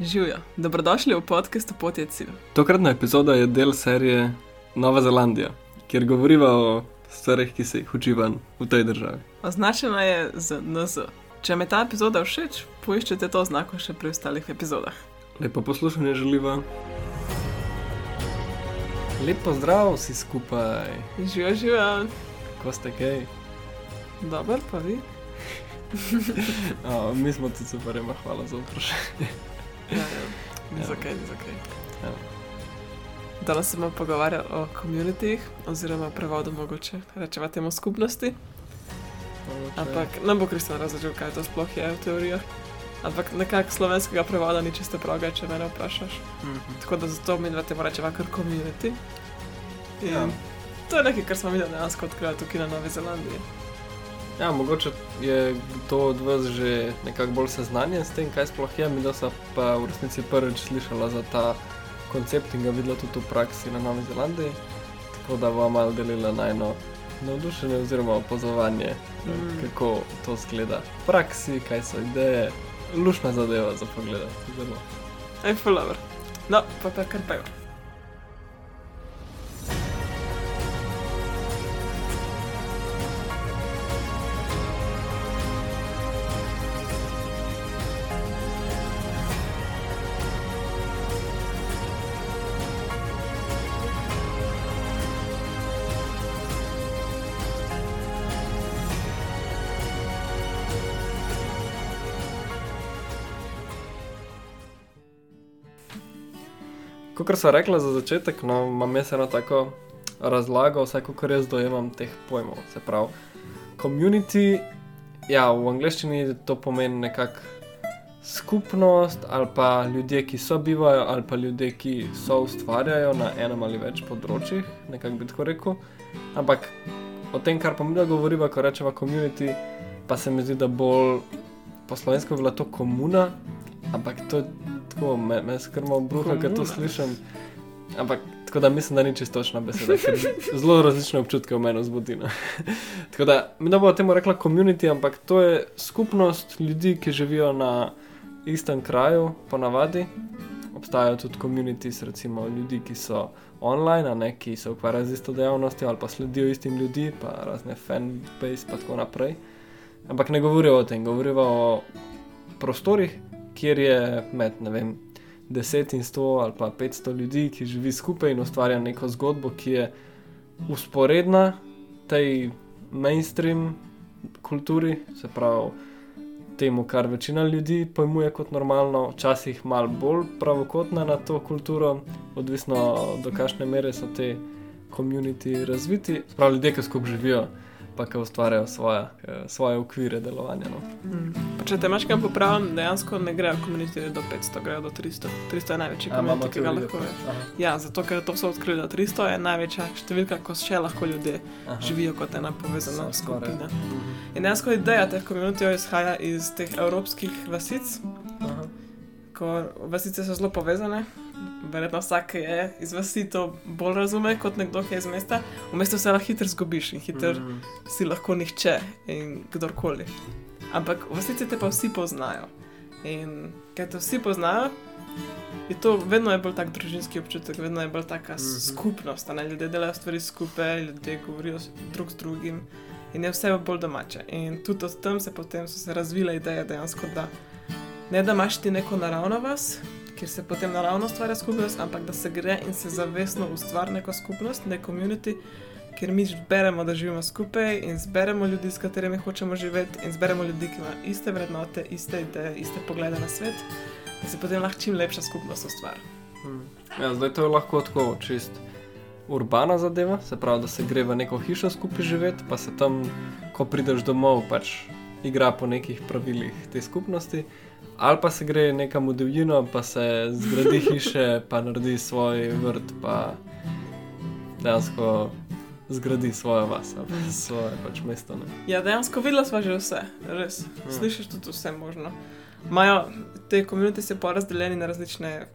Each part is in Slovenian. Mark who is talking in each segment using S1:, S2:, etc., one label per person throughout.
S1: Živijo, dobrodošli v podkastu Potje cilj.
S2: Tokratna epizoda je del serije Nova Zelandija, kjer govorimo o stvarih, ki se jih uči van v tej državi.
S1: Označena je z NZ. Če mi ta epizoda všeč, poiščite to znako še pri ostalih epizodah.
S2: Lepo poslušanje želiva. Lepo zdrav vsi skupaj.
S1: Živijo, živijo.
S2: Ko ste kaj?
S1: Dober, pa vi.
S2: O, mi smo tudi super, ima hvala za vprašanje.
S1: Ja, ja. Ni
S2: Ja.
S1: zakaj, ni zakaj.
S2: Ja.
S1: Danes se bomo pogovarjali o komunitih, oziroma prevodu mogoče rečeva temu skupnosti. Ampak ne bo Kristjan razložil, kaj to sploh je v teorijah. Ampak nekako slovenskega prevoda ni čisto praga, če me vprašaš.
S2: Mhm.
S1: Tako da zato mi dva temu rečeva kar community. In
S2: Ja.
S1: To je nekaj, kar smo videli dejansko odkrili tukaj na Novi Zelandiji.
S2: Ja, mogoče je kdo od vas že nekako bolj seznanjen s tem, kaj sploh je, mi da so pa v resnici prvič slišala za ta koncept in ga videla tudi v praksi na Novi Zelandiji. Tako da bom malo delila najno navdušenje oziroma opazovanje,
S1: Mm.
S2: kako to zgleda v praksi, kaj so ideje. Lušna zadeva za pogled. Zelo.
S1: Aj, fulover. No, pa pa kar pejo.
S2: Kot sem rekla za začetek, no, imam jaz eno tako razlago, vsaj kot jaz dojemam teh pojmov. Se pravi, community, ja, v angleščini to pomeni nekako skupnost ali pa ljudje, ki sobivajo ali pa ljudje, ki so ustvarjajo na enem ali več področjih, nekako bi tako rekel. Ampak o tem, kar pa mi da govoriva, ko rečemo community, pa se mi zdi, da bolj po slovensko bi bila to komuna, ampak to tako, me, me skrmo bruha, ker to slišim. Ampak tako da mislim, da ni čisto točna beseda, ker zelo različne občutke v meni vzbudi. no. tako da mi da bo temu rekla community, ampak to je skupnost ljudi, ki živijo na istem kraju, ponavadi. Obstajajo tudi communities, recimo ljudi, ki so online, ne ki se ukvarjajo z isto dejavnostjo ali pa sledijo istim ljudi, pa razne fanbase in tako naprej. Ampak ne govorijo o tem, govorijo o prostorih, kjer je med ne vem, 10 in 100 ali pa 500 ljudi, ki živi skupaj in ustvarja neko zgodbo, ki je usporedna tej mainstream kulturi, se pravi temu, kar večina ljudi pojmuje kot normalno, včasih malo bolj pravokotna na to kulturo, odvisno do kakšne mere so te komuniti razviti, pravi ljudje, ki skupaj živijo. Pa ki ustvarjajo svoje, svoje okvire delovanja. No.
S1: Mm. Pa če te imaš kam popravljam, dejansko ne grejo komunitije do 500, grejo do 300. 300 je največji komunit, ki ga lahko je. Ja, zato ker to so odkrili, da 300 je največja številka, ko še lahko ljudje živijo kot ena povezana
S2: So skoraj.
S1: skupina. In dejansko ideja teh komunitijev izhaja iz teh evropskih vasic,
S2: Aha.
S1: ko vasice so zelo povezane. Verjetno vsak je iz vasi to bolj razume kot nekdo, ki je iz mesta. V mestu se lahko hitro zgubiš in hitro mm. Si lahko nihče in kdorkoli. Ampak v vasici te pa vsi poznajo. In ker te vsi poznajo, je to vedno je bolj tak družinski občutek, vedno je bolj taka mm. -hmm. skupnost. Ne? Ljudje delajo stvari skupaj, ljudje govorijo drug z drugim in je vse bolj domače. In tudi od tam se potem so se razvile ideje dejansko, da ne da imaš ti neko naravno vas. Kjer se potem naravno ustvarja skupnost, ampak da se gre in se zavestno ustvari neko skupnost, neko komunity, ker mi zberemo, da živimo skupaj in zberemo ljudi, s katerimi hočemo živeti, in zberemo ljudi, ki imajo iste vrednote, iste ideje, iste poglede na svet, da se potem lahko čim lepša skupnost ustvari.
S2: Ja, zdaj to je lahko tako čist urbana zadeva, se pravi, da se gre v neko hišo skupaj živeti, pa se tam, ko prideš domov, pač igra po nekih pravilih te skupnosti. Ali pa se gre nekam v divjino, pa se zgradi hiše, pa naredi svoj vrt, pa dejansko zgradi svojo vas, svoje pač mesto. Ne.
S1: Ja, dejansko videla sva že vse, res.
S2: Hmm.
S1: Slišiš tudi vse možno. Majo, te komunite so porazdeljeni na različne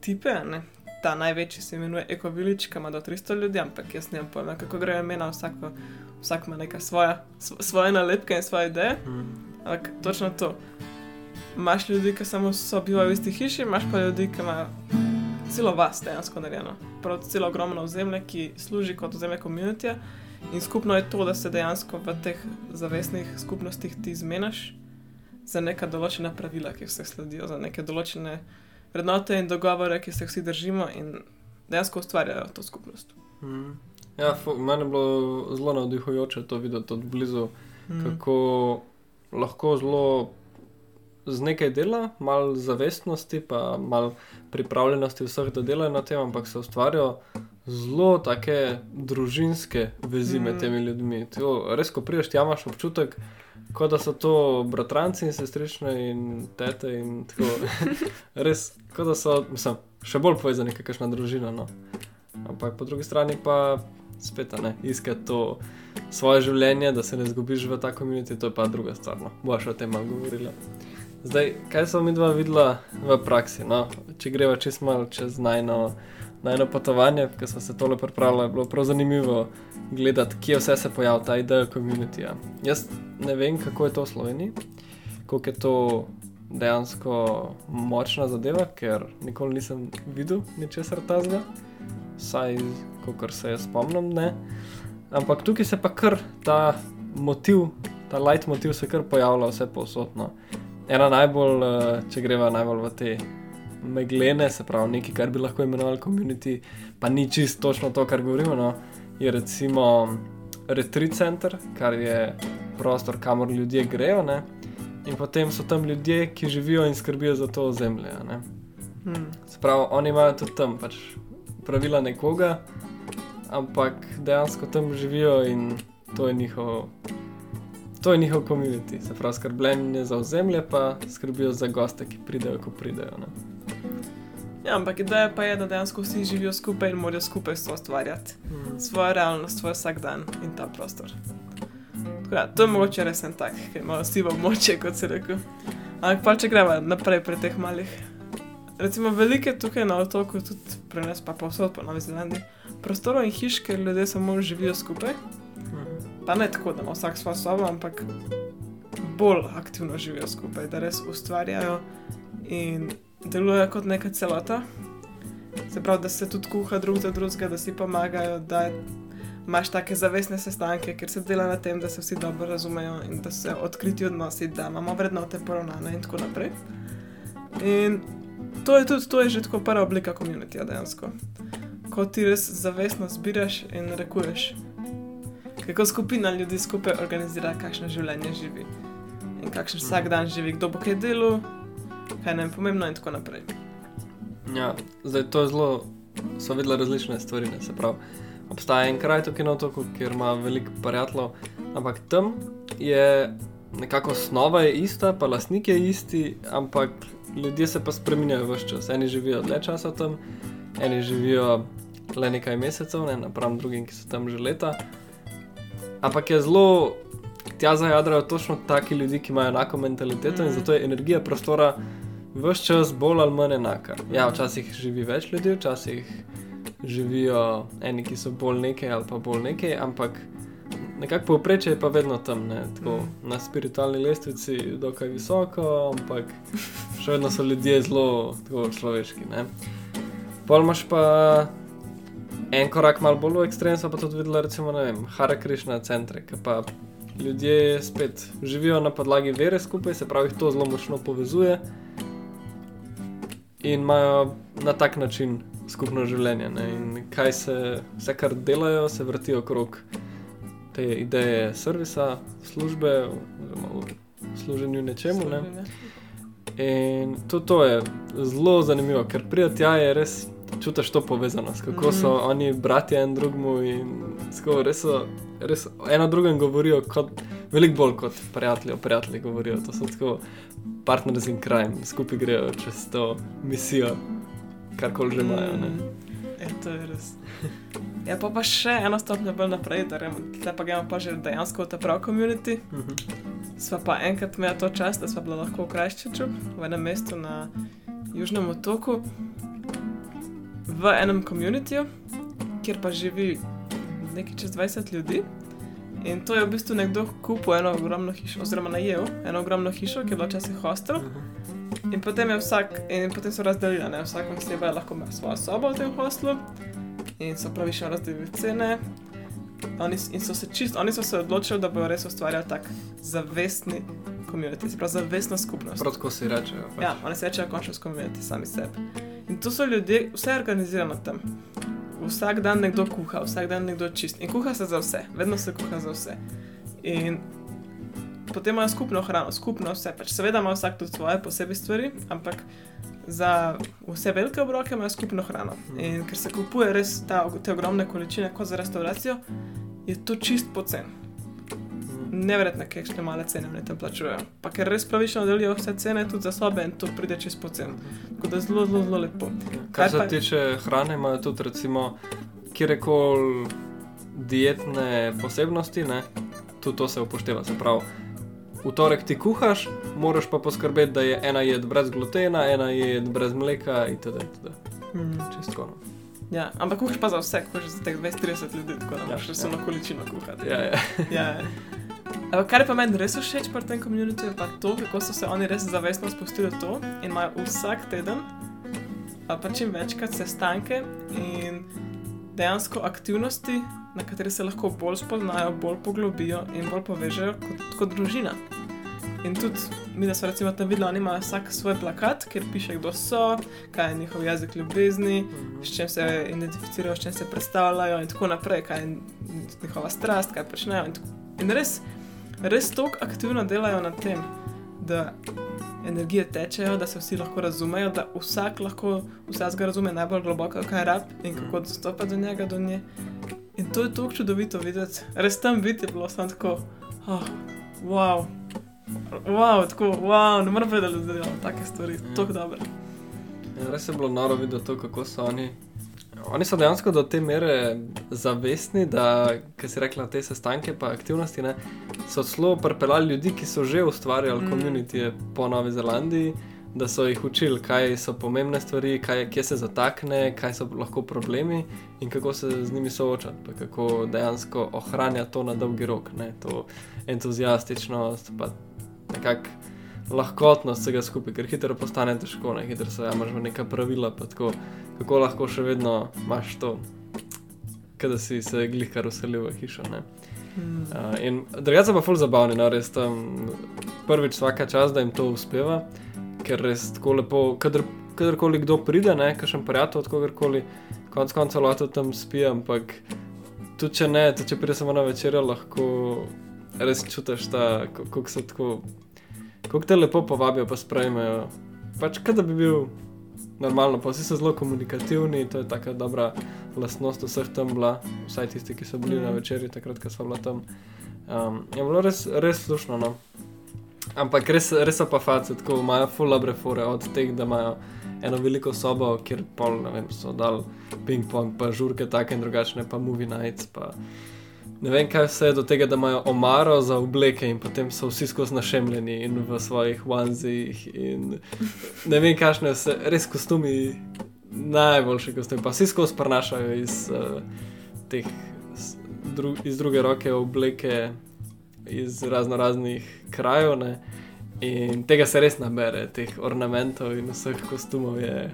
S1: tipe. Ne? Ta največji se imenuje Ekovilič, ki ima do 300 ljudi, ampak jaz ne vem pojma, kako grejo imena, vsak, vsak ima neka svoja, sv- svoje nalepke in svoje ideje.
S2: Mm.
S1: Ampak točno to. Imaš ljudi, ki samo sobivajo v isti hiši, imaš pa ljudi, ki imajo celo vas dejansko narejeno. Prav celo ogromno ozemlje, ki služi kot ozemlje komunitija. In skupno je to, da se dejansko v teh zavestnih skupnostih ti zmeniš za neka določena pravila, ki se sledijo, za neke določene vrednote in dogovore, ki se vsi držimo in dejansko ustvarjajo to skupnost.
S2: Mm. Ja, meni je bilo zelo navdihujoče to videti od blizu, mm. kako lahko zelo z nekaj dela, malo zavestnosti, pa malo pripravljenosti vseh, da delajo na tem, ampak se ustvarjajo zelo take družinske vezi mm. med temi ljudmi. To, res, ko priješ, imaš občutek, kot da so to bratranci in sestrične in tete. In res, kot da so mislim, še bolj povezani, kakšna družina. No. Ampak po drugi strani pa spet ne iskati to svoje življenje, da se ne zgubiš v ta komunit, to je pa druga stvar. No. Boš o tem malo govorila. Zdaj, kaj smo mi dva videla v praksi? No? Če greva čez malo čez najno, najno potovanje, ki smo se tole pripravljali, je bilo prav zanimivo gledati, kje vse se pojavlja ta ideja komunitija. Jaz ne vem, kako je to v Sloveniji, koliko je to dejansko močna zadeva, ker nikoli nisem videl ničesar tazga, saj, kot se jaz spomnim, ne. Ampak tukaj se pa kar ta motiv, ta light motiv se kar pojavlja vse posodno ena najbolj, uh, če greva najbolj v te meglene, se pravi nekaj, kar bi lahko imenovali komunity, pa ni čisto točno to, kar govorimo. No, je recimo retreat center, kar je prostor, kamor ljudje grejo. Ne, in potem so tam ljudje, ki živijo in skrbijo za to ozemlje. Hmm. Se pravi, oni imajo tudi tam pač pravila nekoga, ampak dejansko tam živijo in to je njihov to je njihov komunity, se pravi, skrbljenje za ozemlje, pa skrbijo za goste, ki pridejo, ko pridejo. Ne?
S1: Ja, ampak ideja pa je, da dejansko vsi živijo skupaj in morajo skupaj ustvarjati hmm. svojo realnost, svoj vsak dan in ta prostor. Ja, to je mogoče res en tak, ki ima vsi v moče, kot se reče. Ampak pa če gremo naprej pri teh malih. Recimo, velike tukaj na otoku, tudi pri nas, pa povsod po Novi Zelandiji, prostorov in hiš, kjer ljudje samo živijo skupaj pa ne tako, da ima vsak svojo sobo, ampak bolj aktivno živijo skupaj, da res ustvarjajo in delujejo kot neka celota. Se pravi, da se tudi kuha drug za drugega, da si pomagajo, da imaš take zavestne sestanke, ker se dela na tem, da se vsi dobro razumejo in da se odkriti odnosi, da imamo vrednote poravnane in tako naprej. In to je tudi, to je že tako prva oblika komunitija dejansko. Ko ti res zavestno zbiraš in rekuješ, kako skupina ljudi skupaj organizira, kakšno življenje živi in kakšen vsak dan živi, kdo bo kaj delal, kaj nam je pomembno in tako naprej.
S2: Ja, zdaj to je zelo, so videli različne stvari. Ne, se pravi, obstaja en kraj tukaj na otoku, kjer ima veliko prijateljev, ampak tam je nekako osnova je ista, pa lastnik je isti, ampak ljudje se pa spremenjajo vse čas. Eni živijo dlje časa tam, eni živijo le nekaj mesecev, ne napram drugim, ki so tam že leta. Ampak je zelo, tja zajadrajo točno taki ljudje, ki imajo enako mentaliteto mm. in zato je energija prostora vse čas bolj ali manj enaka. Ja, včasih živi več ljudi, včasih živijo eni, ki so bolj nekaj ali pa bolj nekaj, ampak nekako povprečje je pa vedno tam, ne? tako mm. na spiritualni lestvici, dokaj visoko, ampak še vedno so ljudje zelo človeški. Pol imaš pa en korak malo bolj v ekstrem, pa tudi videla, recimo, vem, Hare Krishna centre, ki pa ljudje spet živijo na podlagi vere skupaj, se pravi, to zelo močno povezuje in imajo na tak način skupno življenje. Ne? In kaj se, vse kar delajo, se vrti okrog te ideje servisa, službe, oziroma služenju nečemu. Ne? In tudi to je zelo zanimivo, ker prijatelj je res čutiš to povezanost, kako mm so oni bratje en drugemu in tako res, so, res eno drugem govorijo, kot, veliko bolj kot prijatelji, prijatelji govorijo. To so tako partners in crime, skupaj grejo čez to misijo, karkoli že imajo. Mm -hmm.
S1: E, to je res. Ja, pa, pa še eno stopnjo bolj naprej, da te pa gremo pa že dejansko v ta prav komunity. Mm -hmm. Sva pa enkrat imela to čas, da sva bila lahko v Krajščiču, v enem mestu na Južnem otoku v enem komunitiju, kjer pa živi nekaj čez 20 ljudi. In to je v bistvu nekdo kupil eno ogromno hišo, oziroma najel eno ogromno hišo, ki je bila včasih hostel. In potem vsak, in potem so razdelili, ne vsak oseba je lahko imel svojo sobo v tem hostlu in so pravično razdelili cene. Oni, in so se čist, oni so se odločili, da bodo res ustvarjali tak zavestni komunit, se pravi zavestno skupnost.
S2: Prav tako si rečejo. Pač.
S1: Ja, oni se rečejo conscious community, sami sebi. In tu so ljudje, vse je organizirano tam. Vsak dan nekdo kuha, vsak dan nekdo čist. In kuha se za vse, vedno se kuha za vse. In potem imajo skupno hrano, skupno vse. Pač seveda ima vsak tudi svoje posebej stvari, ampak za vse velike obroke imajo skupno hrano. In ker se kupuje res ta, te ogromne količine kot za restauracijo, je to čist pocen. Neverjetno, kakšne male cene oni tam plačujejo. Pa ker res pravično delijo vse cene tudi za sobe in to pride čez pocen. Tako da zelo, zelo, zelo lepo.
S2: Kar se
S1: pa-
S2: tiče hrane, imajo tudi recimo kjerkoli dietne posebnosti, ne, tudi to se upošteva. Se pravi, v torek ti kuhaš, moraš pa poskrbeti, da je ena jed brez glutena, ena jed brez mleka itd. itd.
S1: Mm.
S2: Čistko. No.
S1: Ja, ampak kuhaš pa za vse, kuhaš za teh 20-30 ljudi, tako da
S2: Ja,
S1: imaš res
S2: ja.
S1: količino kuhati.
S2: Ja, ja.
S1: ja. ja. Ampak kar je pa meni res všeč pri tem komunitiju, je pa to, kako so se oni res zavestno spustili v to in imajo vsak teden, pa čim večkrat sestanke in dejansko aktivnosti, na katere se lahko bolj spoznajo, bolj poglobijo in bolj povežejo kot, kot družina. In tudi mi, da smo recimo tam videli, oni imajo vsak svoj plakat, kjer piše, kdo so, kaj je njihov jezik ljubezni, s čim se identificirajo, s čim se predstavljajo in tako naprej, kaj je njihova strast, kaj počnejo. In, tako- in res, res tako aktivno delajo na tem, da energije tečejo, da se vsi lahko razumejo, da vsak lahko vsega razume najbolj globoko, kaj rab in kako dostopa do njega, do nje. In to je tako čudovito videti. Res tam biti je bilo samo tako, oh, wow. Wow, tako, wow, ne morem povedati, da delajo take stvari, tako dobro.
S2: Ja, res je bilo noro videti to, kako so oni. Oni so dejansko do te mere zavestni, da, ki si rekla, te sestanke in aktivnosti, ne, so celo pripeljali ljudi, ki so že ustvarjali
S1: Mm.
S2: komunitije po Novi Zelandiji, da so jih učili, kaj so pomembne stvari, kaj, kje se zatakne, kaj so lahko problemi in kako se z njimi soočati, pa kako dejansko ohranjati to na dolgi rok, ne, to entuzijastičnost, pa nekako lahkotnost vsega skupaj, ker hitro postane težko, ne hitro se jamaš v neka pravila, pa tako, kako lahko še vedno imaš to, kada si se glihkar uselil v hišo. Ne?
S1: Mm.
S2: Uh, in drugače pa ful zabavni, no res tam prvič vsaka čas, da jim to uspeva, ker res tako lepo, kadar, kadarkoli kdo pride, ne, kakšen prijatelj od kogarkoli, konc koncev lahko tam spi, ampak tudi če ne, tudi če pride samo na večerjo, lahko res čutiš ta, ko- kako so tako, kako te lepo povabijo, pa sprejmejo. Pač, kot da bi bil normalno, pa vsi so zelo komunikativni, to je taka dobra lastnost vseh tam bila, vsaj tisti, ki so bili
S1: Mhm.
S2: na večerji, takrat, ko so bila tam. Um, je bilo res, res slušno. No. Ampak res, res so pa face, tako imajo full dobre fore od teh, da imajo eno veliko sobo, kjer pol, ne vem, so dal ping-pong, pa žurke take in drugačne, pa movie nights, pa ne vem kaj vse, do tega, da imajo omaro za obleke in potem so vsi skozi našemljeni in v svojih onesih in ne vem, kakšne vse, res kostumi, najboljši kostumi, pa vsi skozi prenašajo iz uh, teh, dru, iz druge roke obleke, iz razno raznih krajev. Ne? In tega se res nabere, teh ornamentov in vseh kostumov je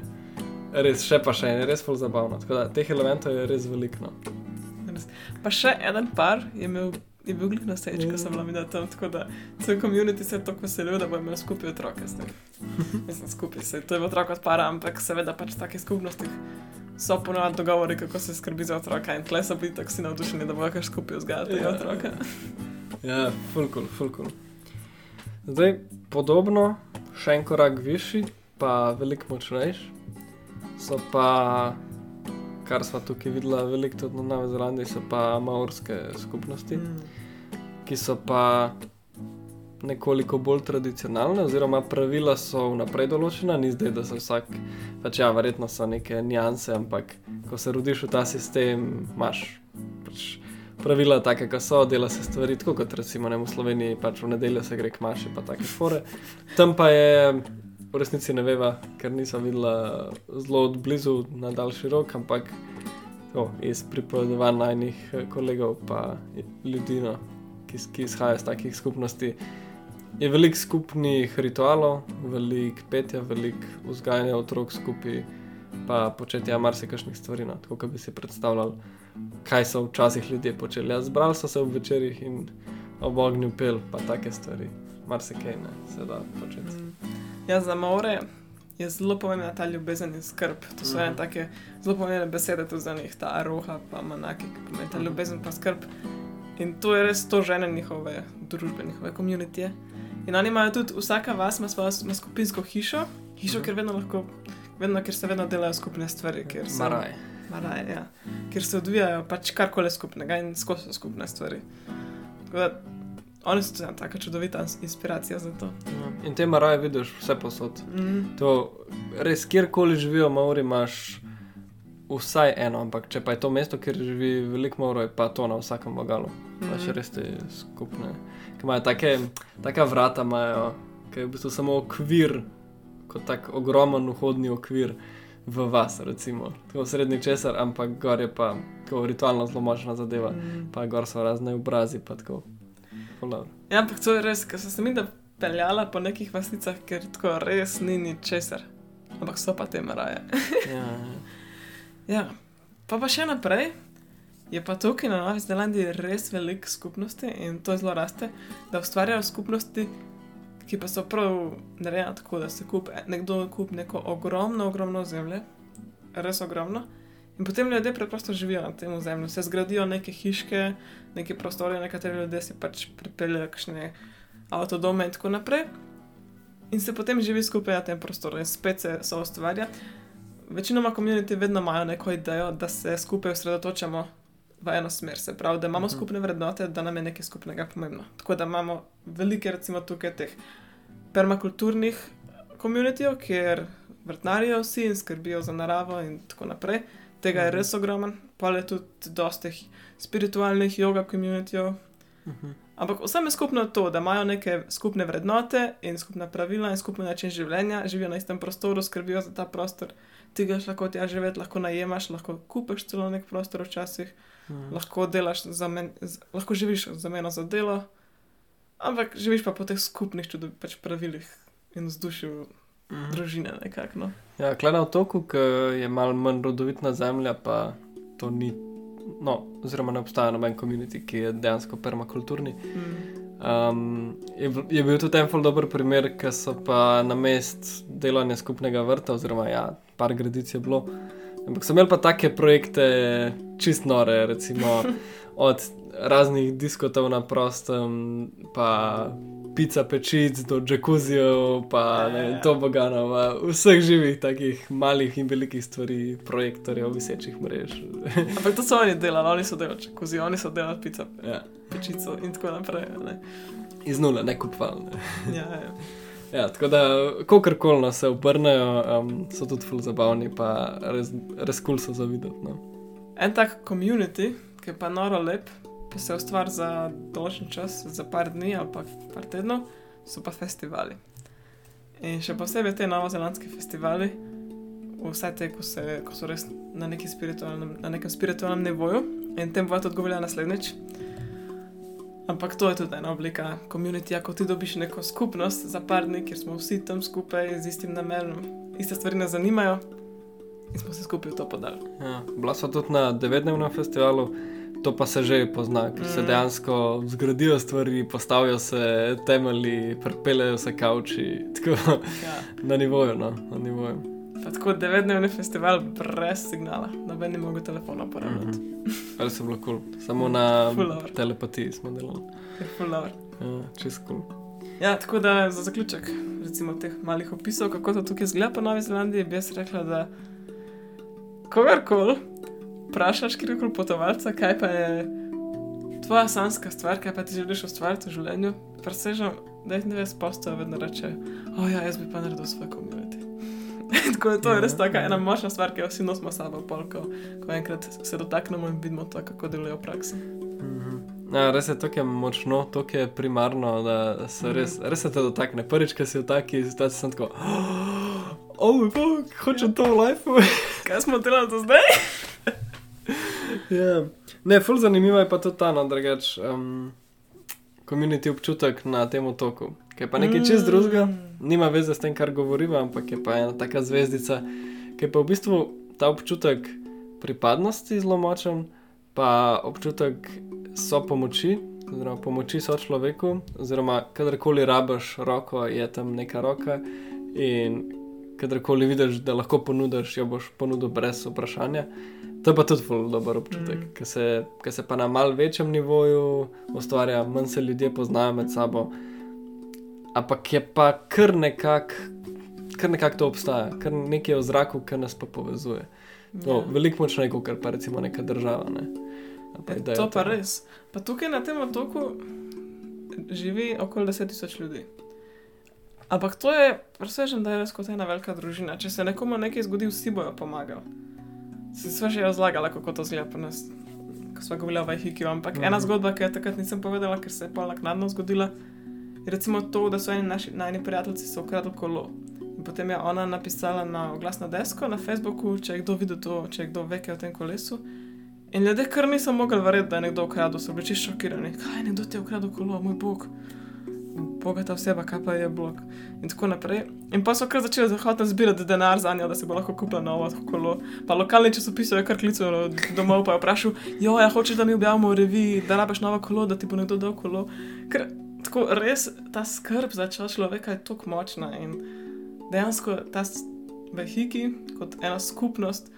S2: res še pa še je res zelo zabavno. Tako da teh elementov je res veliko. No.
S1: Pa še en par je imel. Je bil glih na stage, ko
S2: Ja.
S1: sem bila mi tam, tako da cel komunity se je tako veselil, da bo imel skupaj otroke. zdaj. Mislim, skupaj se, to je otrok od para, ampak seveda pač v takih skupnostih so ponovadi dogovori, kako se skrbi za otroka in tle so bili tako si navdušeni, da bojo kar skupaj vzgajali tega
S2: Ja.
S1: otroka.
S2: Ja, fulkul, fulkul. Zdaj, podobno, še en korak višji, pa veliko močnejši, so pa, kar smo tukaj videli, veliko tudi na Novi Zelandiji, so pa maorske skupnosti.
S1: Mm.
S2: ki so pa nekoliko bolj tradicionalne, oziroma pravila so vnaprej določena, ni zdaj, da se vsak, pač ja, verjetno so neke nianse, ampak ko se rodiš v ta sistem, imaš pač pravila, take, kot so, dela se stvari tako, kot recimo ne, v Sloveniji, pač v nedeljo se gre k maši, pa take fore. Tam pa je. V resnici ne veva, ker nisem videla zelo od blizu na daljši rok, ampak to, iz pripovedovanj najnih eh, kolegov, pa ljudi, no, ki, ki izhajajo iz takih skupnosti. Je veliko skupnih ritualov, veliko petja, veliko vzgajanja otrok skupaj, pa početja marsikšnih stvari, no, tako kot bi si predstavljali, kaj so včasih ljudje počeli. Ja, zbrali so se v večerjih in ob ognju pel, pa take stvari, marsikaj ne, se da početi.
S1: Ja, za more je zelo pomembna ta ljubezen in skrb. To so ene
S2: Mhm.
S1: take zelo pomembne besede tudi za njih, ta aroha, pa manaki, ki pomeni ta
S2: Mhm.
S1: ljubezen pa skrb. In to je res to žene njihove družbe, njihove komunitije. In oni imajo tudi, vsaka vas ima svojo ima skupinsko hišo, hišo,
S2: Mhm.
S1: kjer vedno lahko, vedno, kjer se vedno delajo skupne stvari, se,
S2: Maraj.
S1: Maraj, ja, kjer se odvijajo pač karkoli skupnega in skozi so skupne stvari. Tako da, oni so tudi taka čudovita ins- inspiracija za to.
S2: In te maraje vidiš vse posod.
S1: Mm.
S2: To res, kjerkoli živijo, Maori imaš vsaj eno, ampak če pa je to mesto, kjer živi veliko Mauro, je pa to na vsakem vogalu.
S1: Mhm.
S2: Pa še res te skupne. Ki imajo take, taka vrata, imajo, ki je v bistvu samo okvir, kot tak ogromen vhodni okvir v vas, recimo. Tako srednji česar, ampak gor je pa tako ritualno zelo močna zadeva.
S1: Mm.
S2: Pa gor so razne obrazi, pa tako.
S1: Ja, ampak to je res, ker sem se mi da peljala po nekih vasnicah, ker tako res ni ničesar. Ampak so pa te maraje.
S2: Ja, ja.
S1: ja, pa pa še naprej. Je pa tukaj na Novi Zelandiji res veliko skupnosti in to zelo raste, da ustvarjajo skupnosti, ki pa so prav narejene tako, da se kup, nekdo kupi neko ogromno, ogromno zemlje, res ogromno. In potem ljudje preprosto živijo na tem ozemlju, se zgradijo neke hiške, neke prostore, nekateri ljudje si pač pripeljejo kakšne avtodome in tako naprej. In se potem živi skupaj na tem prostoru in spet se so ustvarja. Večinoma komuniti vedno imajo neko idejo, da se skupaj osredotočamo v eno smer, se pravi, da imamo
S2: Mhm.
S1: skupne vrednote, da nam je nekaj skupnega pomembno. Tako da imamo velike, recimo tukaj teh permakulturnih komunitijev, kjer vrtnarijo vsi in skrbijo za naravo in tako naprej. Tega je
S2: Mhm.
S1: res ogromen, pa je tudi dosta teh spiritualnih yoga komunitijev.
S2: Mhm.
S1: Ampak vsem je skupno to, da imajo neke skupne vrednote in skupna pravila in skupni način življenja, živijo na istem prostoru, skrbijo za ta prostor. Ti greš lahko tja živeti, lahko najemaš, lahko kupiš celo nek prostor včasih,
S2: Mhm.
S1: lahko delaš za men, z, lahko živiš za meno za delo, ampak živiš pa po teh skupnih čudo, pač pravilih in vzdušju
S2: Mhm.
S1: družine nekako. No.
S2: Ja, klej na otoku, ki je malo manj rodovitna zemlja, pa to ni, no, oziroma ne obstaja noben komunit, ki je dejansko permakulturni.
S1: Mm.
S2: Um, je, je bil tudi en ful dober primer, ker so pa na mest delanja skupnega vrta, oziroma ja, par gradic je bilo. Ampak so imeli pa take projekte čist nore, recimo od raznih diskotov na prostem, pa pica pečic do džakuzijev, pa ne vem, toboganov, vseh živih takih malih in velikih stvari, projektorjev, visečih mrež.
S1: Ampak to so oni delali, oni so delali kozi, oni so delali pico,
S2: ja.
S1: pečico in tako naprej. Ne.
S2: Iz nule, ne kupovali.
S1: Ja, ja.
S2: Ja, tako da, kakorkoli no, se obrnejo, um, so tudi ful zabavni, pa res, res kul cool so zavideti. No.
S1: En tak komunity, ki je pa noro lep, pa se ustvari za določen čas, za par dni ali pa par tednov, so pa festivali. In še posebej te novozelandske festivali, vse te, ko, se, ko so res na, spiritualnem, na nekem spiritualnem nivoju, in tem bo tudi odgovorila naslednjič. Ampak to je tudi ena oblika komunitija, ko ti dobiš neko skupnost za par dni, kjer smo vsi tam skupaj z istim namenom, iste stvari nas zanimajo in smo se skupaj v to podali.
S2: Ja, bila so tudi na devetdnevnem festivalu, to pa se že pozna, ker se
S1: Mm.
S2: dejansko zgradijo stvari, postavijo se temelji, prepelejo se kavči, tako
S1: Ja.
S2: na nivoju. No, na nivoju.
S1: Pa tako devetdnevni festival brez signala, noben ni mogel telefona uporabljati.
S2: Mhm. Ali so bilo kul, cool. samo na telepatiji smo delali. Ja, čist kul. Cool.
S1: Ja, tako da za zaključek, recimo teh malih opisov, kako to tukaj izgleda po Novi Zelandiji, bi jaz rekla, da kogarkoli vprašaš, kjerkoli potovalca, kaj pa je tvoja sanska stvar, kaj pa ti želiš ustvariti v življenju, presežem 99 postov vedno reče, o oh, ja, jaz bi pa naredil svoj komunity. Tako da to je res
S2: Ja,
S1: taka
S2: ja.
S1: ena močna stvar, ki jo vsi nosimo sabo, pol, ko, enkrat se dotaknemo in vidimo to, kako deluje v praksi.
S2: Mhm. Ja, res je tako je močno, tako je primarno, da se res, res se te dotakne. Prvič, ko si v taki situaciji, sem tako, oh, moj bog, hočem to v lifeu.
S1: Kaj smo delali do zdaj?
S2: Ja. Ne, ful zanimivo je pa tudi ta, no, drugač, um, komunity občutek na tem otoku. Ki je pa nekaj čez drugega, nima veze s tem, kar govoriva, ampak je pa ena taka zvezdica, ki je pa v bistvu ta občutek pripadnosti zelo močen, pa občutek so pomoči, oziroma pomoči so človeku, oziroma kadarkoli rabaš roko, je tam neka roka in kadarkoli vidiš, da lahko ponudiš, jo boš ponudil brez vprašanja. To je pa tudi zelo dober občutek, mm. ker se, se pa na mal večjem nivoju ustvarja, manj se ljudje poznajo med sabo. Ampak je pa kar nekako kar nekak to obstaja, kar nekaj je v zraku, kar nas pa povezuje. No, ja. Veliko močneje, kot pa recimo neka država. Ne?
S1: Pa e, to pa res. Pa tukaj na tem otoku živi okoli 10.000 ljudi. Ampak to je presežen, da je res kot ena velika družina. Če se nekomu nekaj zgodi, vsi bojo pomagali. Si sva že razlagala, kako to zgleda pri nas, ko smo govorili o Vajhiki. Ampak mm ena zgodba, ki jo takrat nisem povedala, ker se je pa naknadno zgodila, je recimo to, da so eni naši najni prijatelji ukradli kolo. In potem je ona napisala na oglasno desko na Facebooku, če je kdo videl to, če je kdo ve, kaj je o tem kolesu. In ljudje kar niso mogli verjeti, da je nekdo ukradel, so bili čisto šokirani. Kaj, nekdo ti je ukradel kolo, moj bog bogata oseba, kaj pa je blok. In tako naprej. In pa so kar začeli zahodno zbirati denar za njo, da se bo lahko kupila novo kolo. Pa lokalni časopis je kar klical domov, pa je vprašal, jo, ja, hočeš, da mi objavimo v reviji, da rabiš novo kolo, da ti bo nekdo dal kolo. Ker tako res ta skrb za človeka je tako močna in dejansko ta vehiki kot ena skupnost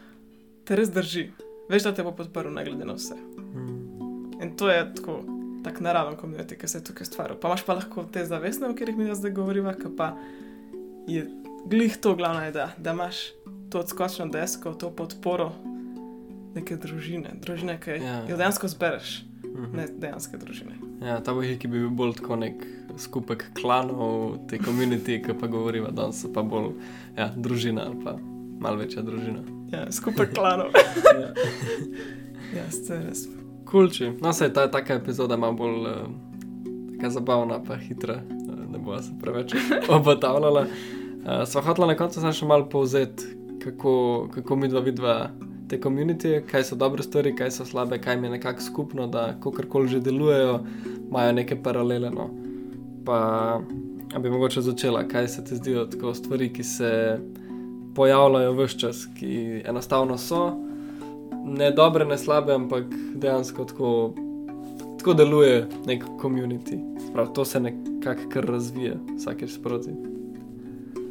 S1: te res drži. Veš, da te bo podprl, ne glede na vse. Hmm. In to je tako tako naraven komunit, ki se tukaj ustvarja. Pa imaš pa lahko te zavestne, o katerih mi zdaj govorimo, ki pa je glih to glavno, je, da, da imaš to odskočno desko, to podporo neke družine, družine, ki ja. jo dejansko zbereš, mhm. ne dejansko družine.
S2: Ja, ta boj, ki bi bil bolj kot nek skupek klanov, te komuniti, ki pa govorijo, da so pa bolj ja, družina ali pa malce večja družina.
S1: Ja, skupek klanov. ja, ja ste res.
S2: Kulči. No, se je ta taka epizoda malo bolj uh, zabavna, pa hitra, uh, ne bo se preveč obotavljala. Uh, Sva hotela na koncu še malo povzeti, kako, kako mi dva vidva te komunitije, kaj so dobre stvari, kaj so slabe, kaj mi je nekako skupno, da kakorkoli že delujejo, imajo neke paralele. No. Pa bi mogoče začela, kaj se ti zdijo tako stvari, ki se pojavljajo v vse čas, ki enostavno so ne dobre, ne slabe, ampak dejansko tako, tako deluje nek komunity. To se nekako kar razvija, vsakeč sproti.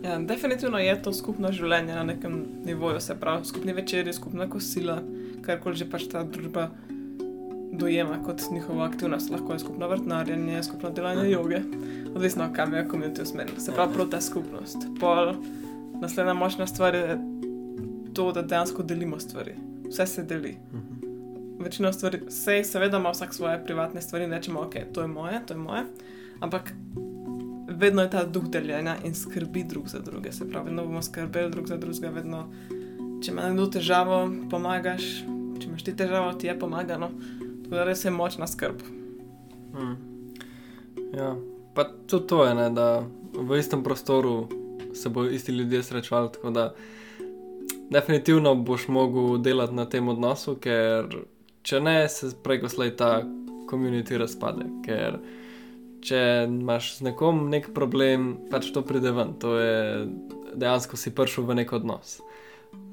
S1: Ja, definitivno je to skupno življenje na nekem nivoju, se pravi, skupni večerji, skupna kosila, karkoli že pač ta družba dojema kot njihovo aktivnost, lahko je skupno vrtnarjenje, skupno delanje joge, odvisno od kam je komunity usmerjen. Se pravi, prav ta skupnost. Pol, naslednja močna stvar je to, da dejansko delimo stvari vse se deli. Mhm. Večina stvari, vse, seveda ima vsak svoje privatne stvari rečemo, ok, to je moje, to je moje. Ampak vedno je ta duh deljenja in skrbi drug za druge. Se pravi, vedno bomo skrbeli drug za drugega, vedno, če ima nekdo težavo, pomagaš, če imaš ti težavo, ti je pomagano. Tako da res je močna skrb. Hmm.
S2: Ja, pa tudi to je, ne, da v istem prostoru se bodo isti ljudje srečevali definitivno boš mogel delati na tem odnosu, ker če ne, se preko slej ta komunity razpade. Ker če imaš z nekom nek problem, pač to pride ven, to je dejansko si prišel v nek odnos.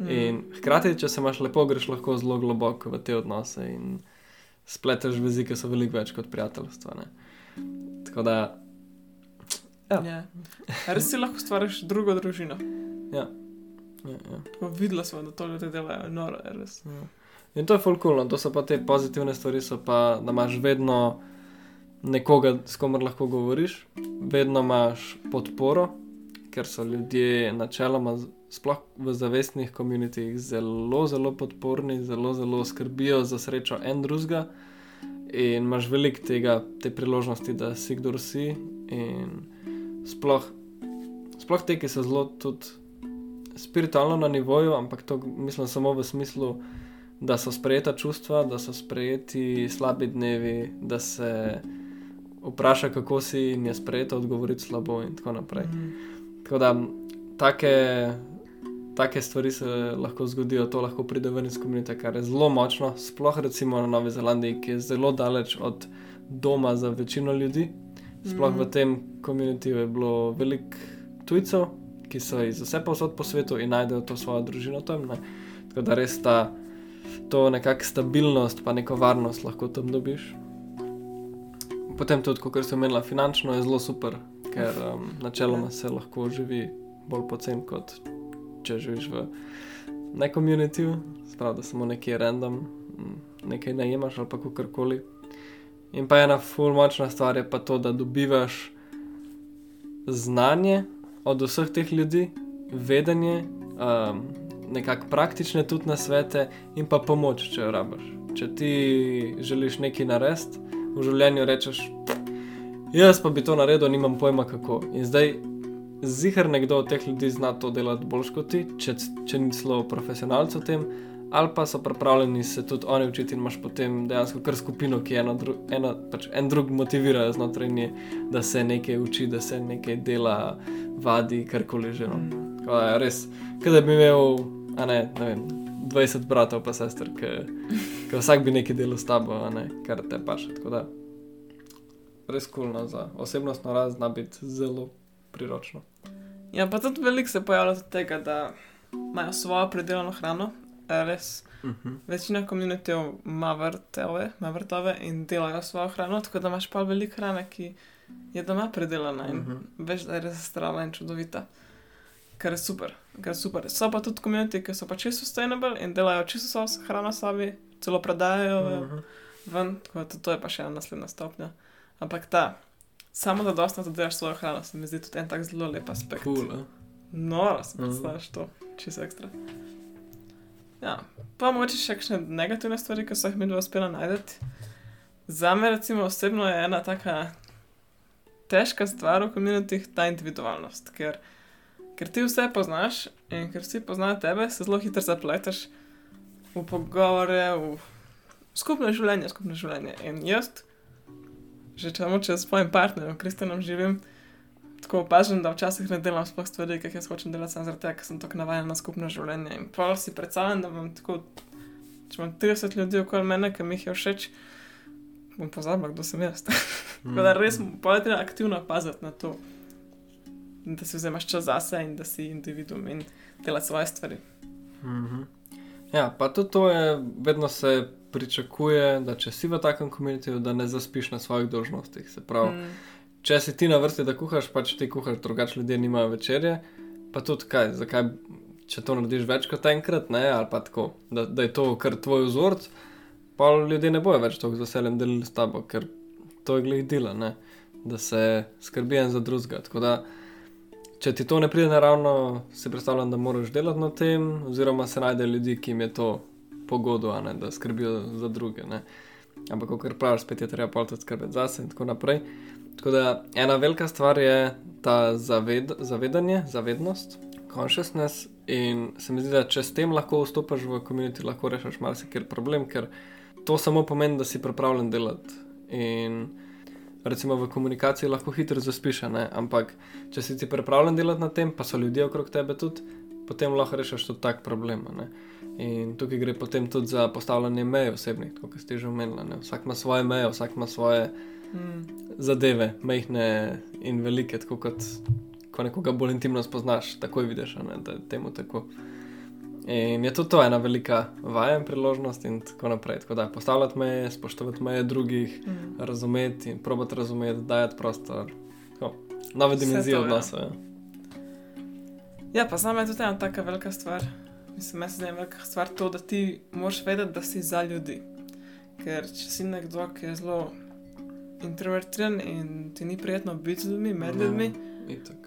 S2: Mm. In hkrati, če se imaš lepo, greš lahko zelo globoko v te odnose in spleteš vezi, ki so veliko več kot prijateljstva. Ne? Tako da.
S1: Ja. Yeah. Res si lahko stvariš drugo družino.
S2: Ja. Ja, ja.
S1: Videla sem, da to ljudje delajo, noro je res. Ja.
S2: In to je fulkulno, to so pa te pozitivne stvari, pa, da imaš vedno nekoga, s komer lahko govoriš, vedno imaš podporo, ker so ljudje načeloma, sploh v zavestnih komunitih, zelo, zelo podporni, zelo, zelo skrbijo za srečo en drugega. In imaš veliko tega, te priložnosti, da si kdo si. In sploh, sploh te, ki so zelo tudi spiritualno na nivoju, ampak to mislim samo v smislu, da so sprejeta čustva, da so sprejeti slabi dnevi, da se vpraša, kako si in je sprejeta odgovoriti slabo in tako naprej. Mm. Tako da take take stvari se lahko zgodijo, to lahko pride ven iz komunite, kar je zelo močno. Sploh recimo na Novi Zelandiji, ki je zelo daleč od doma za večino ljudi. Sploh mm v tem komunitiju je bilo veliko tujcev, ki so iz vse posod po svetu in najdejo to svojo družino tam. Ne? Tako da res ta, to nekakšna stabilnost, pa neko varnost lahko tam dobiš. Potem tudi, kot sem omenila, finančno je zelo super, ker um, načeloma se lahko živi bolj pocen, kot če živiš v nekomunitiju, spravi, da samo nekaj random, nekaj najemaš ali pa kakorkoli. In pa ena fulmočna stvar je pa to, da dobivaš znanje od vseh teh ljudi, vedenje, um, nekako praktične tudi na svete in pa pomoč, če jo rabiš. Če ti želiš nekaj narediti v življenju, rečeš, jaz pa bi to naredil, nimam pojma kako. In zdaj, zihar nekdo od teh ljudi zna to delati bolj kot ti, če, če ni celo profesionalc v tem ali pa so pripravljeni se tudi oni učiti in imaš potem dejansko kar skupino, ki eno, dru, eno pač en drug motivira znotraj nje, da se nekaj uči, da se nekaj dela, vadi, karkoli že. No. Mm. Je, res, da bi imel ne, ne vem, 20 bratov pa sester, ki vsak bi nekaj delal s tabo, ne, kar te paše. Res kulno za osebnostno rast, zna biti zelo priročno.
S1: Ja, pa tudi veliko se pojavlja od tega, da imajo svojo predelano hrano, res. Uh mhm. -huh. Večina komunitev ima vrtove, ima vrtove in delajo svojo hrano, tako da imaš pa veliko hrane, ki je doma predelana in uh mhm. -huh. veš, da je res zdrava in čudovita. Kar je super, kar je super. So pa tudi komunitete, ki so pa čisto sustainable in delajo čisto svojo hrano sami, celo prodajajo uh -huh. ven, tako da to je pa še ena naslednja stopnja. Ampak ta, samo da dostno delaš svojo hrano, se mi zdi tudi en tak zelo lep aspekt.
S2: Cool, eh?
S1: no, sem uh -huh. znaš to, čisto ekstra. Ja. Pa moče še kakšne negativne stvari, ki so jih mi dva uspela najti. Za me, recimo, osebno je ena taka težka stvar v komunitih ta individualnost. Ker, ker ti vse poznaš in ker vsi poznajo tebe, se zelo hitro zapleteš v pogovore, v skupno življenje, skupno življenje. In jaz, že če samo če s svojim partnerjem, Kristjanom, živim tako opažam, da včasih ne delam sploh stvari, ki jih hočem delati, zaradi tega, ker sem tako navaden na skupno življenje. In pa si predstavljam, da imam tako, če imam 30 ljudi okoli mene, ki mi jih je všeč, bom pozabil, kdo sem jaz. tako da res morate aktivno paziti na to, da si vzameš čas zase in da si individuum in delati svoje stvari.
S2: Mm -hmm. Ja, pa tudi to je, vedno se pričakuje, da če si v takem komunitiju, da ne zaspiš na svojih dožnostih. Se pravi. Mm če si ti na vrsti, da kuhaš, pač ti kuhaš, drugače ljudje nimajo večerje. Pa tudi kaj, zakaj, če to narediš več kot enkrat, ne, ali pa tako, da, da je to kar tvoj vzorc, pa ljudje ne bojo več tako z veseljem delili s tabo, ker to je glih dela, ne, da se skrbi en za drugega. Tako da, če ti to ne pride naravno, si predstavljam, da moraš delati na tem, oziroma se najde ljudi, ki jim je to pogodo, ne, da skrbijo za druge. Ne. Ampak, kot praviš, spet je treba pa tudi skrbeti zase in tako naprej. Tako da ena velika stvar je ta zaved, zavedanje, zavednost, consciousness. In se mi zdi, da če s tem lahko vstopiš v komunit, lahko rešiš marsikaj problem, ker to samo pomeni, da si pripravljen delati. In recimo v komunikaciji lahko hitro zaspiš, ampak če si ti pripravljen delati na tem, pa so ljudje okrog tebe tudi, potem lahko rešiš tudi tak problem. Ne? In tukaj gre potem tudi za postavljanje meje osebnih, kot ste že omenili. Vsak ima svoje meje, vsak ima svoje mm. zadeve, majhne in velike, tako kot ko nekoga bolj intimno spoznaš, takoj vidiš, ne, da je temu tako. In je tudi to ena velika vaja in priložnost, in tako naprej. Tako da postavljati meje, spoštovati meje drugih, mm. razumeti in probati razumeti, dajati prostor. Tako, nove dimenzije ja. odnosa. Ja.
S1: ja, pa znamo je tudi ena tako velika stvar. Mislim, da je zelo velika stvar to, da ti moraš vedeti, da si za ljudi. Ker če si nekdo, ki je zelo introvertiran in ti ni prijetno biti z ljudmi, med no, ljudmi,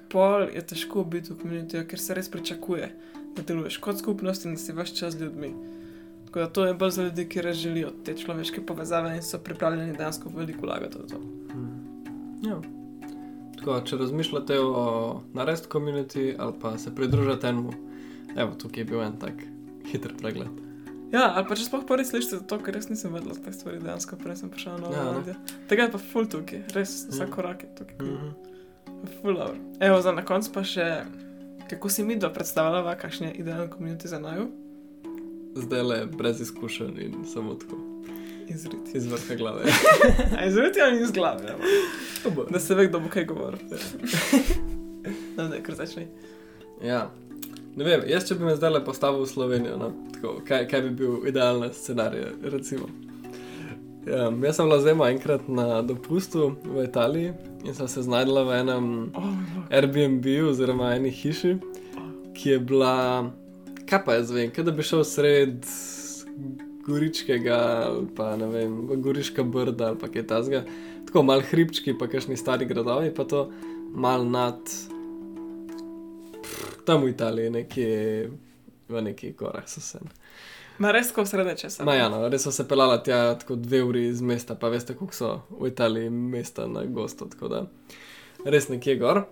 S1: pol je težko biti v komunitiju, ker se res pričakuje, da deluješ kot skupnost in da si vaš čas z ljudmi. Tako da to je bolj za ljudi, ki res želijo te človeške povezave in so pripravljeni dejansko veliko vlagati v to.
S2: Hmm. Ja. Tako, če razmišljate o narestu komunitiji ali pa se pridružite enemu, evo, tukaj je bil en tak hiter pregled.
S1: Ja, ali pa če sploh prvi slišiš to, ker res nisem vedela te stvari, dejansko prej sem prišla na novo ja, radio. Tega je pa full tukaj, res vsak mm. korak je tukaj. Mm -hmm. Full hour. Evo, za na koncu pa še Kako si mi dva predstavljava, kakšen je idealen komunit za naju?
S2: Zdaj le brez izkušenj in samo tako.
S1: Izriti.
S2: Iz vrha glave.
S1: A izriti ali iz glave? Da se ve, kdo bo kaj govoril. no, ne, kar začne.
S2: Ja. Ne vem, jaz če bi me zdaj le postavil v Slovenijo, no, tako, kaj, kaj bi bil idealen scenarij, recimo. Um, jaz sem bila zdaj enkrat na dopustu v Italiji in sem se znašla v enem
S1: Oh.
S2: Airbnb oziroma eni hiši, ki je bila, kaj pa jaz vem, kaj da bi šel sred Goričkega ali pa ne vem, Goriška brda ali pa kaj tasga. Tako mal hribčki, pa kakšni stari gradovi, pa to mal nad tam v Italiji, nekje v nekih gorah so se.
S1: Ma res tako srednje česa.
S2: Ma ja, no, res so se pelala tja tako dve uri iz mesta, pa veste, koliko so v Italiji mesta na gostu, tako da res nekje gor.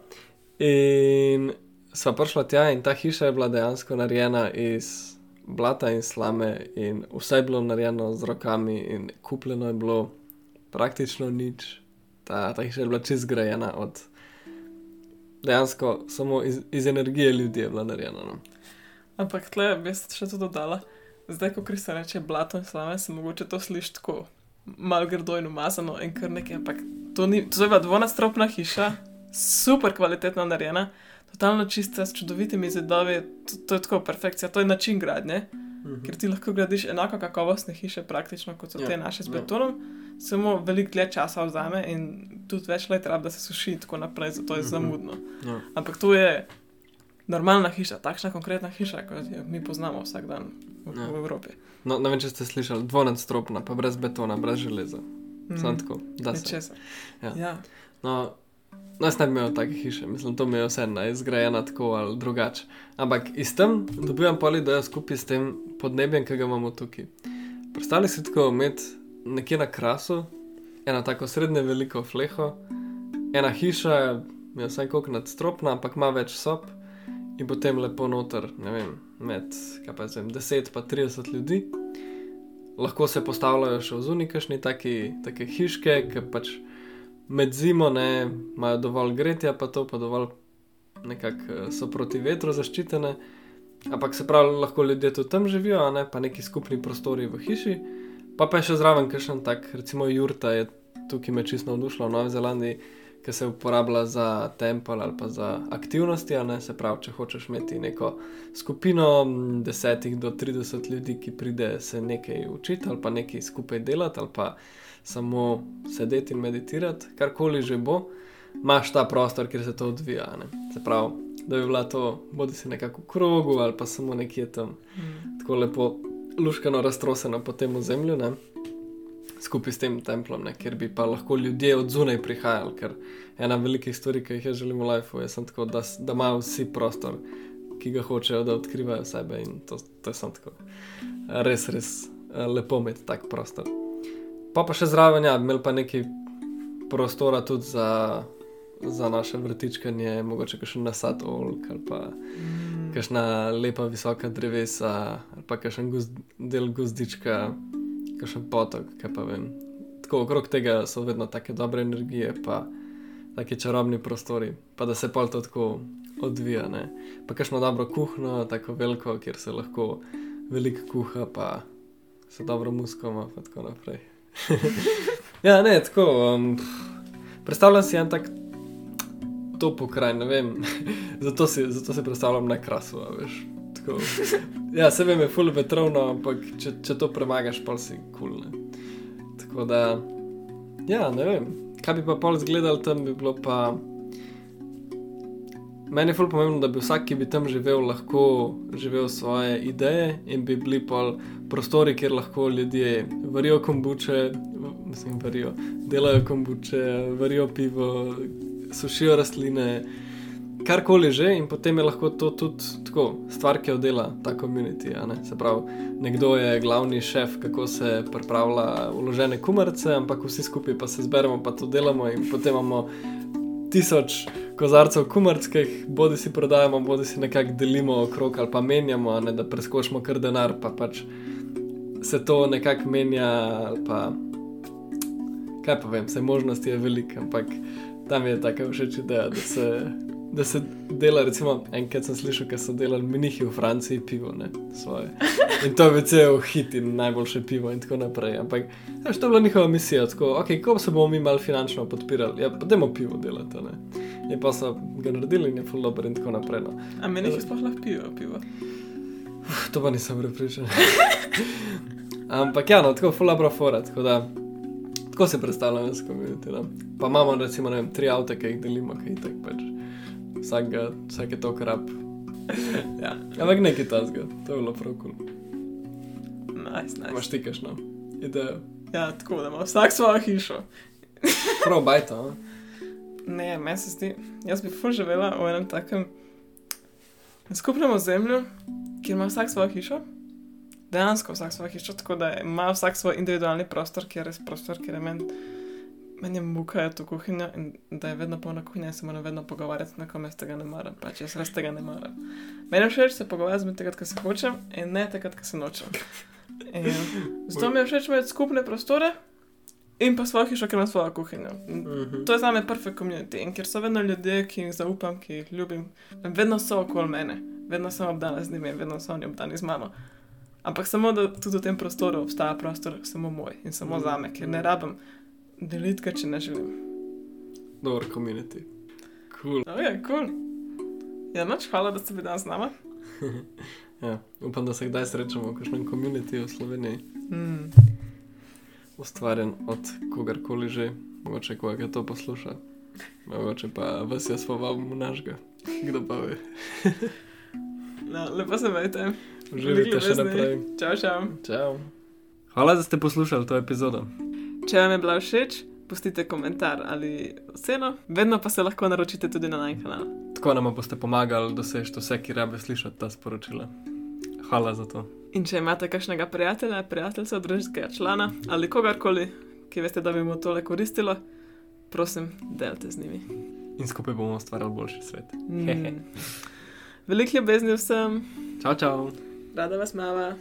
S2: In sva prišla tja in ta hiša je bila dejansko narejena iz blata in slame in vse je bilo narejeno z rokami in kupljeno je bilo praktično nič. Ta, ta hiša je bila čist zgrajena od dejansko samo iz, iz energije ljudi je bila narejena. No.
S1: Ampak tle bi se še to dodala. Zdaj, ko se reče blato in slame, se mogoče to sliši tako malo grdo in umazano in kar nekaj. Ampak to, ni, to je bila dvonastropna hiša, super kvalitetno narejena, totalno čista, s čudovitimi zidovi, to, to je tako perfekcija, to je način gradnje. Ker ti lahko gradiš enako kakovostne hiše, praktično kot so
S2: Ja,
S1: te naše z
S2: ja.
S1: betonom, samo veliko dlje časa vzame in tudi več let rab, da se suši in tako naprej, zato je
S2: Mhm.
S1: zamudno.
S2: Ja.
S1: Ampak to je normalna hiša, takšna konkretna hiša, kot jo mi poznamo vsak dan v,
S2: Ja.
S1: v Evropi.
S2: No, ne vem, če ste slišali, dvonadstropna, pa brez betona, brez železa.
S1: Mhm.
S2: Sam tako, da se.
S1: Nečesa.
S2: Ja.
S1: Ja.
S2: No, jaz ne bi imel take hiše, mislim, to mi je vse izgrajena tako ali drugače. Ampak iz tem dobivam poli, da je skupaj s tem podnebjem, ki ga imamo tukaj. Predstavljaj si tako imeti nekje na krasu, ena tako srednje veliko fleho, ena hiša, je vsaj koliko nadstropna, ampak ima več sob in potem lepo noter, ne vem, med, pa jaz vem, 10 pa 30 ljudi. Lahko se postavljajo še v zunaj, kakšni taki, take hiške, ki pač med zimo ne imajo dovolj gretja, pa to pa dovolj nekako eh, so proti vetru zaščitene. Ampak se pravi, lahko ljudje tudi tam živijo, ne pa neki skupni prostori v hiši. Pa pa je še zraven, kakšen tak, recimo Jurta je tukaj me čisto navdušila v Novi Zelandiji, ki se uporablja za tempel ali pa za aktivnosti, ne se pravi, če hočeš imeti neko skupino m, desetih do 30 ljudi, ki pride se nekaj učiti ali pa nekaj skupaj delati ali pa samo sedeti in meditirati, karkoli že bo, imaš ta prostor, kjer se to odvija. Ne? Se pravi, da bi bila to bodi si nekako v krogu ali pa samo nekje tam
S1: Mm.
S2: tako lepo luškano raztroseno po tem ozemlju, ne? Skupaj s tem templom, ne? kjer bi pa lahko ljudje od zunaj prihajali, ker ena velikih stvari, ki jih jaz želim v lifeu, je sem tako, da, da imajo vsi prostor, ki ga hočejo, da odkrivajo sebe in to, to je sem tako. Res, res eh, lepo imeti tak prostor. Pa pa še zraven, ja, imeli pa nekaj prostora tudi za, za naše vrtičkanje, mogoče še nasad olk ali pa
S1: Mm.
S2: kakšna lepa visoka drevesa, ali pa kakšen gozd, del gozdička, kakšen potok, kaj pa vem. Tako okrog tega so vedno take dobre energije, pa taki čarobni prostori, pa da se pol to tako odvija. Ne? Pa kakšno dobro kuhno, tako veliko, kjer se lahko veliko kuha, pa se dobro muskoma, pa tako naprej. ja, ne, tako. Um, predstavljam si en tak top pokraj, ne vem. zato, si, zato si predstavljam na krasu, veš. Tako. Ja, se vem, je full vetrovno, ampak če, če to premagaš, pa si kul. Cool, Tako da, ja, ne vem. Kaj bi pa pol zgledal tam, bi bilo pa. Meni je fully pomembno, da bi vsak, ki bi tam živel, lahko živel svoje ideje in bi bili pol prostori, kjer lahko ljudje varijo kombuče, mislim, varijo, delajo kombuče, varijo pivo, sušijo rastline, karkoli že, in potem je lahko to tudi tako, stvar, ki jo dela ta komunity. ne. Se pravi, nekdo je glavni šef, kako se pripravlja uložene kumarce, ampak vsi skupaj pa se zberemo, pa to delamo in potem imamo tisoč kozarcev kumarskih, bodi si prodajamo, bodi si nekako delimo okrog ali pa menjamo, ne da preskočimo kar denar, pa pač se to nekako menja ali pa. Kaj pa vem, vse možnosti je veliko, ampak tam je tako všeč ideja, da se da se dela, recimo, enkrat sem slišal, da so delali minihi v Franciji pivo, ne svoje. In to je cel hit in najboljše pivo in tako naprej. Ampak, veš, to je bila njihova misija, tako, ok, ko se bomo mi malo finančno podpirali, ja, pa dajmo pivo delati, ne. In pa so ga naredili in je full dobro in tako naprej. No.
S1: A meni jih sploh lahko pivo, pivo.
S2: Uf, to pa nisem prepričan. Ampak ja, no, tako full dobro fora, tako da. Tako se predstavljam, da komuniti. No. Pa imamo, recimo, vem, tri avto, ki jih delimo, ki jih tako pač. Vsak, vsak je to krap. ja. Ampak nekaj tasga, to je bilo prav kul. Cool.
S1: Nice, nice.
S2: Imaš tikaš, no, idejo.
S1: Ja, tako da ima vsak svojo hišo.
S2: prav bajta, no.
S1: Ne, meni se zdi, jaz bi full živela v enem takem skupnem ozemlju, kjer ima vsak svojo hišo. Dejansko vsak svojo hišo, tako da ima vsak svoj individualni prostor, kjer je res prostor, kjer je meni men muka je to kuhinja in da je vedno polna kuhinja in se moram vedno pogovarjati z nekom, jaz tega ne maram, pač jaz res tega ne maram. Meni je všeč se pogovarjati z njim takrat, ko se hočem in ne takrat, ko se nočem. In zato mi je všeč imeti skupne prostore. In pa svojo hišo, ki ima svojo kuhinjo. Uh -huh. To je za me perfekt komunity. In ker so vedno ljudje, ki jih zaupam, ki jih ljubim, vedno so okoli mene, vedno sem obdana z njimi, vedno so oni obdani z mano. Ampak samo da tudi v tem prostoru obstaja prostor, samo moj in samo uh -huh. za me, ker ne rabim deliti, kaj če ne želim.
S2: Dobro, komunity. Cool.
S1: Oh, ja, cool. Ja, noč hvala, da ste bili danes z nami.
S2: ja, upam, da se kdaj srečamo v kakšnem komunity v Sloveniji. Mm ustvarjen od kogarkoli že, mogoče koga to posluša. Mogoče pa vas jaz povabim v našega, kdo pa ve.
S1: no, lepo se vejte.
S2: Živite še naprej.
S1: Čau, čau.
S2: čau. Hvala, da ste poslušali to epizodo.
S1: Če vam je bila všeč, pustite komentar ali vseeno, vedno pa se lahko naročite tudi na naš kanal.
S2: Tako nam boste pomagali doseči vse, ki rabe slišati ta sporočila. Hvala za to.
S1: In če imate kakšnega prijatelja, prijatelja, družinskega člana ali kogarkoli, ki veste, da bi mu tole koristilo, prosim, delite z njimi.
S2: In skupaj bomo ustvarjali boljši svet.
S1: Mm. Veliko ljubezni vsem.
S2: Čau, čau.
S1: Rada vas mava.